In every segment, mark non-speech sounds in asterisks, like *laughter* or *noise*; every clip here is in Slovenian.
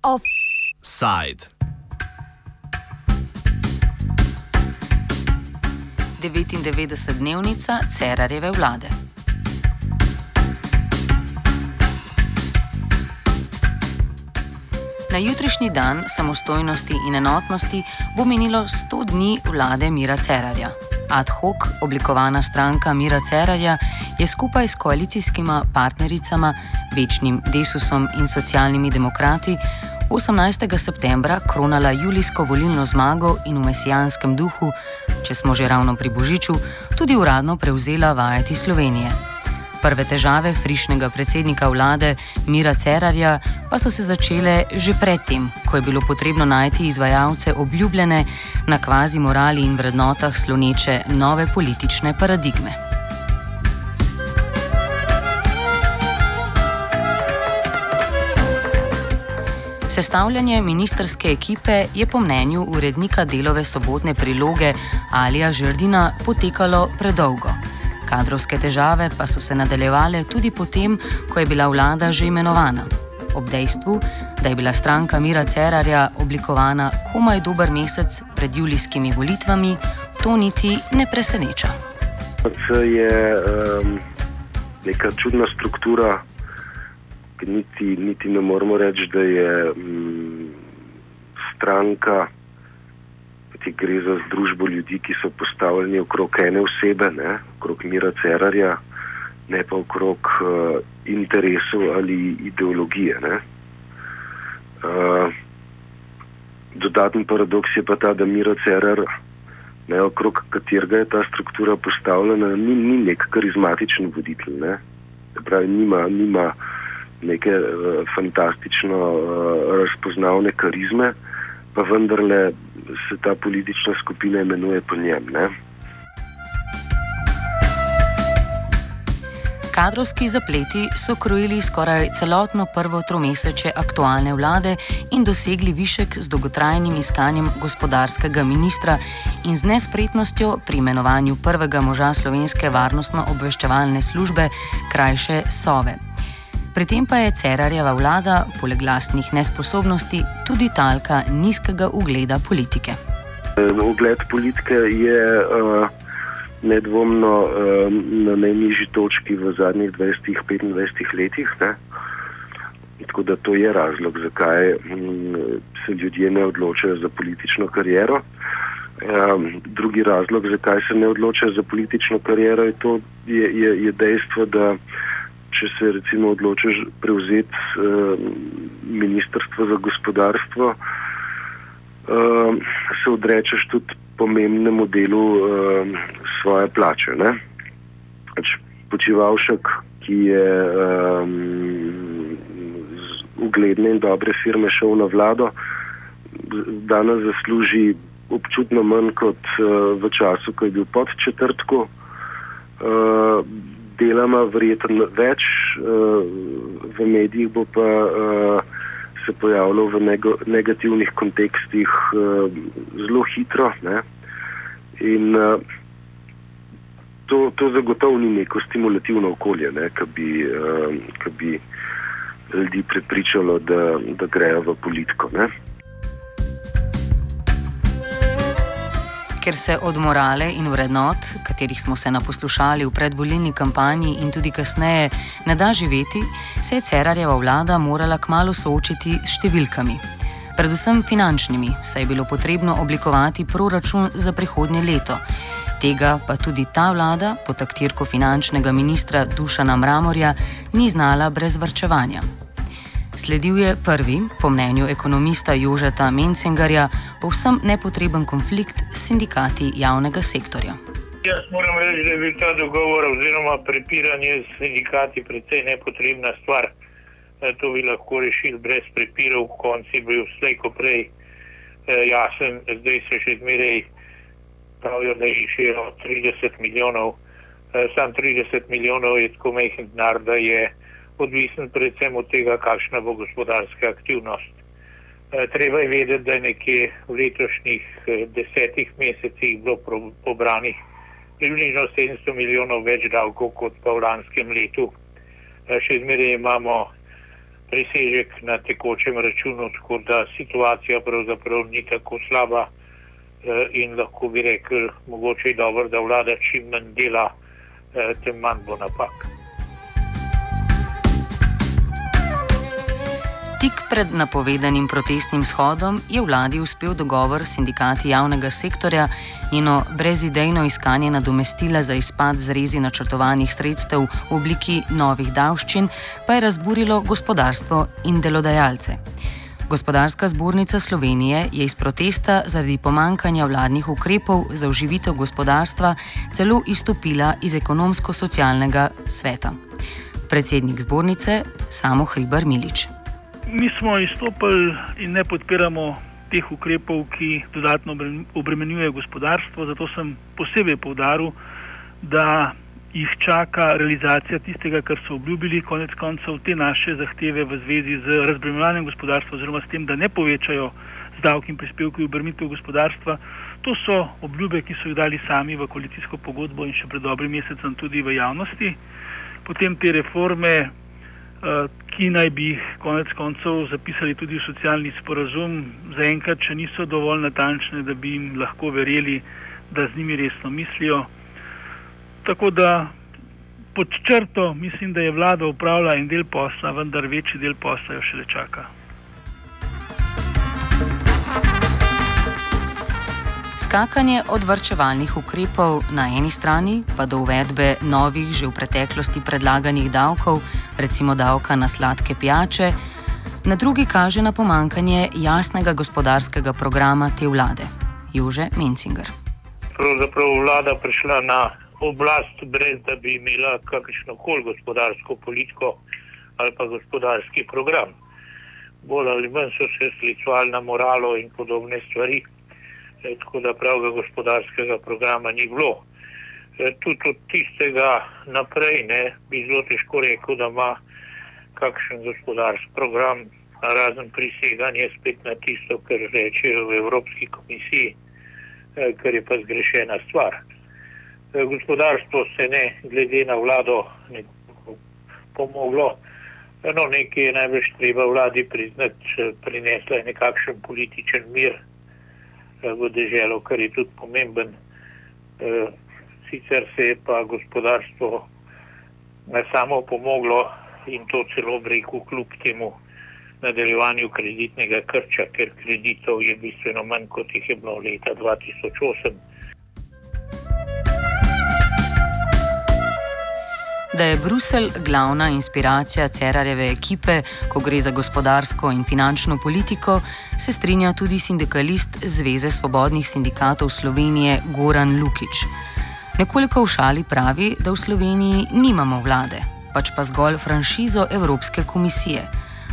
Offside. 99-dnevnica Cerarjeve vlade. Na jutrišnji dan samostojnosti in enotnosti bo minilo 100 dni vlade Mira Cerarja. Ad hoc oblikovana stranka Mira Cerarja je skupaj s koalicijskima partnericama, večnim Desusom in socialnimi demokrati, 18. septembra kronala julijsko volilno zmago in v mesijanskem duhu, če smo že ravno pri Božiču, tudi uradno prevzela vajeti Slovenije. Prve težave frišnega predsednika vlade Mira Cerarja pa so se začele že predtem, ko je bilo potrebno najti izvajalce obljubljene na kvazi morali in vrednotah sloneče nove politične paradigme. Sestavljanje ministerske ekipe je po mnenju urednika delove sobotne priloge Alija Žrdina potekalo predolgo. Kadrovske težave pa so se nadaljevale tudi potem, ko je bila vlada že imenovana. Ob dejstvu, da je bila stranka Mira Cerarja oblikovana komaj dober mesec pred julijskimi volitvami, to niti ne preseneča. To je um, neka čudna struktura, ki niti, niti ne moremo reči, da je um, stranka ti gre za združbo ljudi, ki so postavljeni okrog ene osebe, ne, okrog Mira Cerarja, ne pa okrog uh, interesov ali ideologije. Uh, dodatni paradoks je pa ta, da Mira Cerar, ne, okrog katerega je ta struktura postavljena, ni, ni nek karizmatičen voditelj. Ne. Pravi, nima, nima neke uh, fantastično uh, razpoznavne karizme, pa vendarle se ta politična skupina imenuje po njem. Ne? Kadrovski zapleti so krojili skoraj celotno prvo tromesečje aktualne vlade in dosegli višek z dolgotrajnim iskanjem gospodarskega ministra in z nespretnostjo pri imenovanju prvega moža slovenske varnostno-obveščevalne službe, krajše Sove. Pri tem pa je Cerarjeva vlada, poleg lastnih nesposobnosti, tudi talka nizkega ugleda politike. Ugled politike je uh, nedvomno uh, na najnižji točki v zadnjih 20-25 letih. Ne? Tako da to je razlog, zakaj hm, se ljudje ne odločajo za politično kariero. Um, drugi razlog, zakaj se ne odločajo za politično kariero, je, to, je, je, je dejstvo, da če se recimo odločiš prevzeti uh, ministrstvo za gospodarstvo, uh, se odrečeš tudi pomembnemu delu uh, svoje plače. Pač počivalšek, ki je um, z ugledne in dobre firme šel na vlado, danes zasluži občutno manj kot uh, v času, ko je bil pod četrtku. Uh, deloma verjetno več, uh, v medijih bo pa uh, se pojavljalo v nego, negativnih kontekstih uh, zelo hitro. Ne? In uh, to, to zagotovo ni neko stimulativno okolje, ki bi, uh, bi ljudi prepričalo, da, da grejo v politiko. Ne? Ker se od morale in vrednot, katerih smo se naposlušali v predvolilni kampanji in tudi kasneje, ne da živeti, se je Cerarjeva vlada morala kmalo soočiti s številkami. Predvsem finančnimi, saj je bilo potrebno oblikovati proračun za prihodnje leto. Tega pa tudi ta vlada, pod taktirko finančnega ministra Dušana Mramorja, ni znala brez vrčevanja. Sledil je prvi, po mnenju ekonomista Jožeta Mencingarja, povsem nepotreben konflikt s sindikati javnega sektorja. Jaz moram reči, da je bil ta dogovor oziroma prepiranje s sindikati precej nepotrebna stvar. E, to bi lahko rešili brez prepirov, konci bi bil vse ko prej e, jasen, zdaj se še zmeraj pravijo, da je še 30 milijonov. E, sam 30 milijonov je tako mehko denar, da je odvisen predvsem od tega, kakšna bo gospodarska aktivnost. Treba je vedeti, da je nekje v letošnjih desetih mesecih bilo pobranih približno 700 milijonov več davkov kot pa v lanskem letu. Še zmeraj imamo presežek na tekočem računu, tako da situacija pravzaprav ni tako slaba in lahko bi rekel, mogoče je dobro, da vlada čim manj dela, tem manj bo napak. Tik pred napovedanim protestnim shodom je vladi uspel dogovor s sindikati javnega sektorja, njeno brezidejno iskanje nadomestila za izpad zrezi načrtovanih sredstev v obliki novih davščin pa je razburilo gospodarstvo in delodajalce. Gospodarska zbornica Slovenije je iz protesta zaradi pomankanja vladnih ukrepov za oživitev gospodarstva celo izstopila iz ekonomsko-socialnega sveta. Predsednik zbornice Samo Hribar Milič mi smo izstopili in ne podpiramo teh ukrepov, ki dodatno obremenjujejo gospodarstvo. Zato sem posebej povdaril, da jih čaka realizacija tistega, kar so obljubili, konec koncev te naše zahteve v zvezi z razbremenjevanjem gospodarstva, oziroma s tem, da ne povečajo davki in prispevki obremenitev gospodarstva. To so obljube, ki so jih dali sami v koalicijsko pogodbo in še pred dobrim mesecem tudi v javnosti. Potem te reforme, ki naj bi jih konec koncev zapisali tudi v socialni sporazum, zaenkrat še niso dovolj natančne, da bi jim lahko verjeli, da z njimi resno mislijo. Tako da pod črto mislim, da je vlada upravila en del posla, vendar večji del posla jo še le čaka. Skakanje od vrčevalnih ukrepov na eni strani pa do uvedbe novih, že v preteklosti predlaganih davkov, recimo davka na sladke pijače, na drugi kaže na pomankanje jasnega gospodarskega programa te vlade. Jože Mencinger. Pravzaprav vlada prišla na oblast, brez da bi imela kakršno koli gospodarsko politiko ali pa gospodarski program. Bolj ali manj so se sklicovali na moralo in podobne stvari. E, tako da pravega gospodarskega programa ni bilo. E, tudi od tistega naprej ne, bi zelo težko rekel, da ima kakšen gospodarski program, razen priseganje spet na tisto, kar rečejo v Evropski komisiji, e, kar je pa zgrešena stvar. Gospodarstvo se ne, glede na vlado, ne pomoglo. No, nekaj je največ treba vladi priznati, prinesla je nekakšen političen mir v deželo, kar je tudi pomemben. Eh, sicer se je pa gospodarstvo samo pomoglo in to celo breku kljub temu nadaljevanju kreditnega krča, ker kreditov je bistveno manj, kot jih je bilo leta 2008. Da je Bruselj glavna inspiracija Cerarjeve ekipe, ko gre za gospodarsko in finančno politiko, se strinja tudi sindikalist Zveze svobodnih sindikatov Slovenije Goran Lukič. Nekoliko v šali pravi, da v Sloveniji nimamo vlade, pač pa zgolj franšizo Evropske komisije.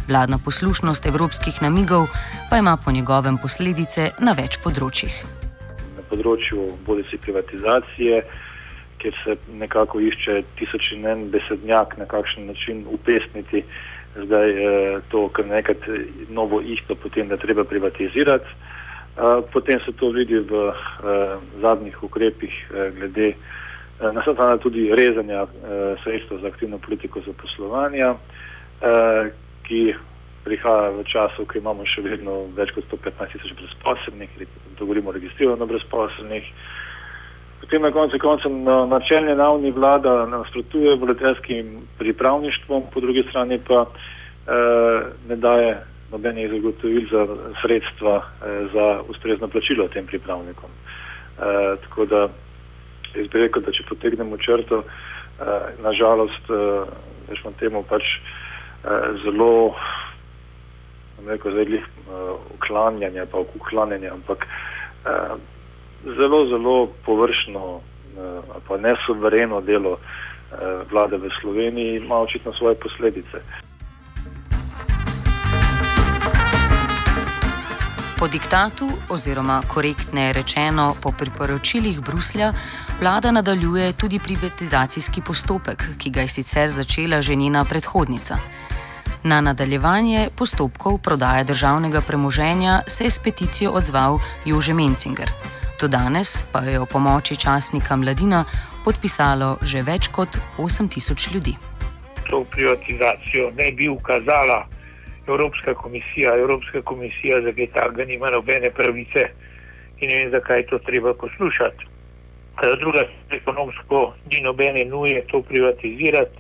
Vladna poslušnost evropskih namigov pa ima po njegovem posledice na več področjih. Na področju bodisi privatizacije kjer se nekako išče tisoč in en besednjak, na kakšen način upesniti zdaj eh, to, kar nekaj novo isto, potem da treba privatizirati. Eh, potem se to vidi v eh, zadnjih ukrepih eh, glede eh, naslednja tudi rezanja eh, sredstva za aktivno politiko zaposlovanja, eh, ki prihaja v času, ko imamo še vedno več kot 115 tisoč brezposobnih, da govorimo o registrirano brezposobnih. Potem na koncu koncev na načelni ravni vlada nasprotuje voliterskim pripravništvom, po drugi strani pa eh, ne daje nobenih zagotovil za sredstva eh, za ustrezno plačilo tem pripravnikom. Eh, tako da jaz bi rekel, da če potegnemo črto, eh, nažalost, eh, večmo temu pač eh, zelo, rekel, zdaj jih eh, uklanjanje, pa uklanjanje, ampak eh, zelo, zelo površno, eh, pa ne suvereno delo eh, vlade v Sloveniji, ima očitno svoje posledice. Po diktatu, oziroma korektneje rečeno, po priporočilih Bruslja, vlada nadaljuje tudi privatizacijski postopek, ki ga je sicer začela že njena predhodnica. Na nadaljevanje postopkov prodaje državnega premoženja se je s peticijo odzval Jože Mencinger. Do danes pa je o pomoči časnika Mladina podpisalo že več kot 8000 ljudi. To privatizacijo ne bi ukazala Evropska komisija. Evropska komisija za kaj takega nima nobene pravice in ne vem, zakaj to treba poslušati. Druga, ekonomsko ni nobene nuje to privatizirati.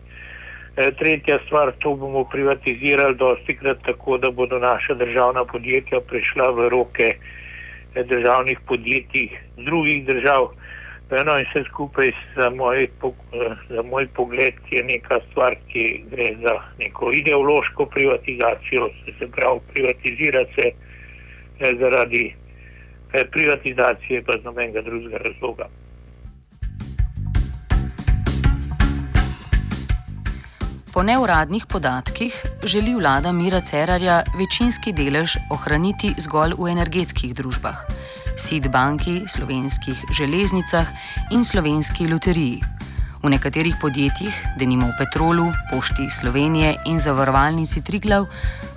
E, tretja stvar, to bomo privatizirali dosti krat tako, da bodo naša državna podjetja prišla v roke e, državnih podjetij drugih držav. No in vse skupaj za moj, za moj pogled je neka stvar, ki gre za neko ideološko privatizacijo, se pravi privatizira se zaradi privatizacije pa z nobenega drugega razloga. Po neuradnih podatkih želi vlada Mira Cerarja večinski delež ohraniti zgolj v energetskih družbah, SID banki, slovenskih železnicah in slovenski loteriji. V nekaterih podjetjih, denimo v Petrolu, Pošti Slovenije in zavarovalnici Triglav,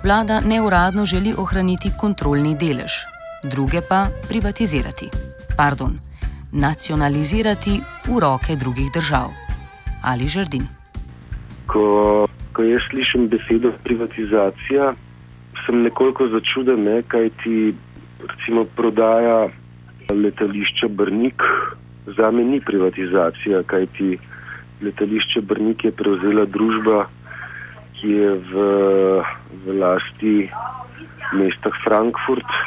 vlada neuradno želi ohraniti kontrolni delež, druge pa privatizirati. Pardon, nacionalizirati v roke drugih držav. Ali žrdin ko, ko jaz slišim besedo privatizacija, sem nekoliko začuden, ne, kaj ti recimo prodaja letališča Brnik. Za me ni privatizacija, kaj ti letališče Brnik je prevzela družba, ki je v, v lasti mesta Frankfurt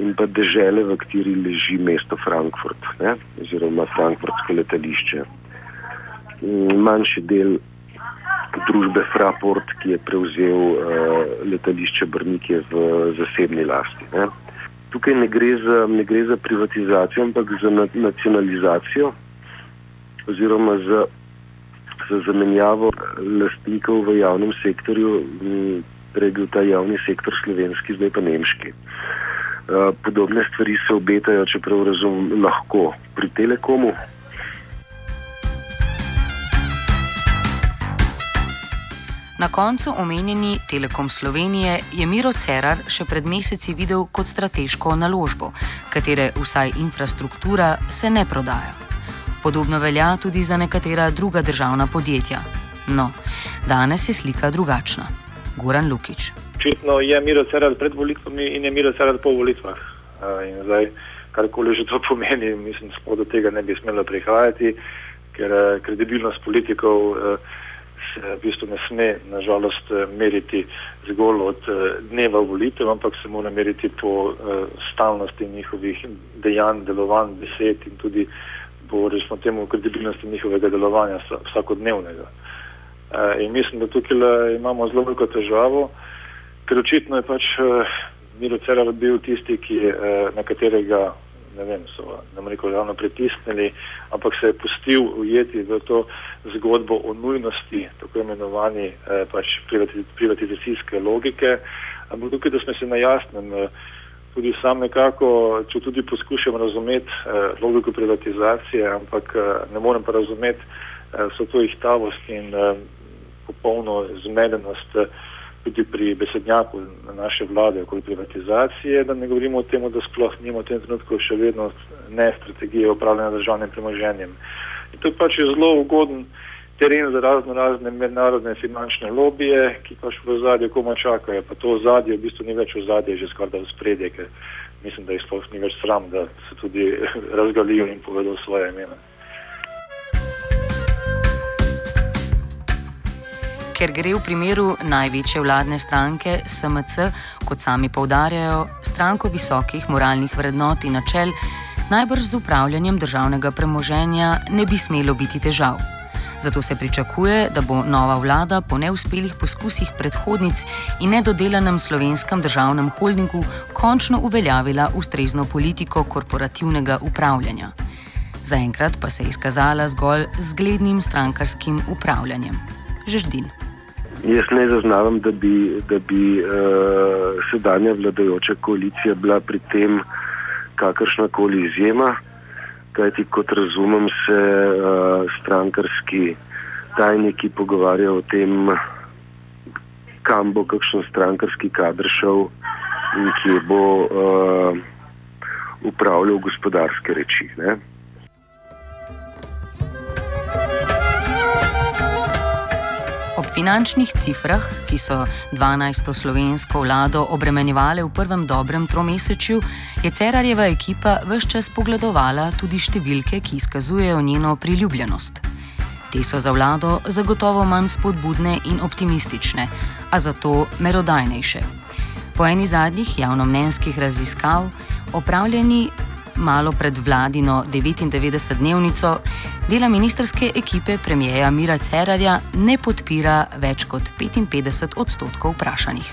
in pa države, v kateri leži mesto Frankfurt, ne, oziroma Frankfurtsko letališče. Manjši del družbe Fraport, ki je prevzel uh, letališče Brnike v zasebni lasti. Ne. Tukaj ne gre, za, ne gre za privatizacijo, ampak za nacionalizacijo oziroma za, za zamenjavo lastnikov v javnem sektorju, prej bil ta javni sektor slovenski, zdaj pa nemški. Uh, podobne stvari se obetajo, čeprav razumem, lahko pri Telekomu, Na koncu omenjeni Telekom Slovenije je Miro Cerar še pred meseci videl kot strateško naložbo, katere vsaj infrastruktura se ne prodaja. Podobno velja tudi za nekatera druga državna podjetja. No, danes je slika drugačna. Goran Lukič. Očitno je Miro Cerar pred volitvami in je Miro Cerar po volitvah. In zdaj, karkoli že to pomeni, mislim, da do tega ne bi smelo prihajati, ker kredibilnost politikov se v bistvu ne sme nažalost eh, meriti zgolj od eh, dneva volitev, ampak se mora meriti po eh, stalnosti njihovih dejanj, delovanj, besed in tudi po resno temu kredibilnosti njihovega delovanja vsakodnevnega. In mislim, da tukaj imamo zelo veliko težavo, ker očitno je pač Miro Cerar bil tisti, ki na katerega ne vem, so nam rekel ravno pritisnili, ampak se je pustil ujeti v to zgodbo o nujnosti tako imenovani eh, pač privatizacijske logike. Ampak tukaj, da smo se na jasnem, eh, tudi sam nekako, če tudi poskušam razumeti eh, logiko privatizacije, ampak eh, ne morem pa razumeti eh, so to ihtavost in eh, popolno zmedenost. Eh, tudi pri besednjaku naše vlade okoli privatizacije, da ne govorimo o tem, da sploh nimamo v tem trenutku še vedno ne strategije upravljanja državnim premoženjem. In to pač je zelo ugoden teren za razno razne mednarodne finančne lobije, ki pač v zadju koma čakajo. Pa to zadje v bistvu ni več v zadje, že skoraj v spredje, ker mislim, da jih sploh ni več sram, da se tudi *laughs* razgalijo in povedo svoje imena. Ker gre v primeru največje vladne stranke SMC, kot sami povdarjajo, stranko visokih moralnih vrednot in načel, najbrž z upravljanjem državnega premoženja ne bi smelo biti težav. Zato se pričakuje, da bo nova vlada po neuspelih poskusih predhodnic in nedodelanem slovenskem državnem holdingu končno uveljavila ustrezno politiko korporativnega upravljanja. Zaenkrat pa se je izkazala zgolj zglednim strankarskim upravljanjem. Žrdin. Jaz ne zaznavam, da bi, da bi uh, sedanja vladajoča koalicija bila pri tem kakršna koli izjema, kajti kot razumem, se uh, strankarski tajniki pogovarjajo o tem, kam bo kakšen strankarski kader šel in kje bo uh, upravljal gospodarske reči. Ne? Finančnih cifrah, ki so 12. slovensko vlado obremenjevale v prvem dobrem tromesečju, je Cerarjeva ekipa vse čas pogledovala tudi številke, ki izkazujejo njeno priljubljenost. Te so za vlado zagotovo manj spodbudne in optimistične, a zato merodajnejše. Po eni zadnjih javnomnenjskih raziskav, opravljeni malo pred vladino 99-dnevnico, dela ministerske ekipe premijeja Mira Cerarja ne podpira več kot 55 odstotkov vprašanih.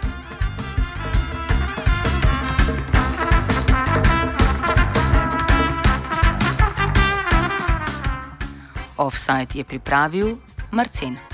Offside je pripravil Marcin.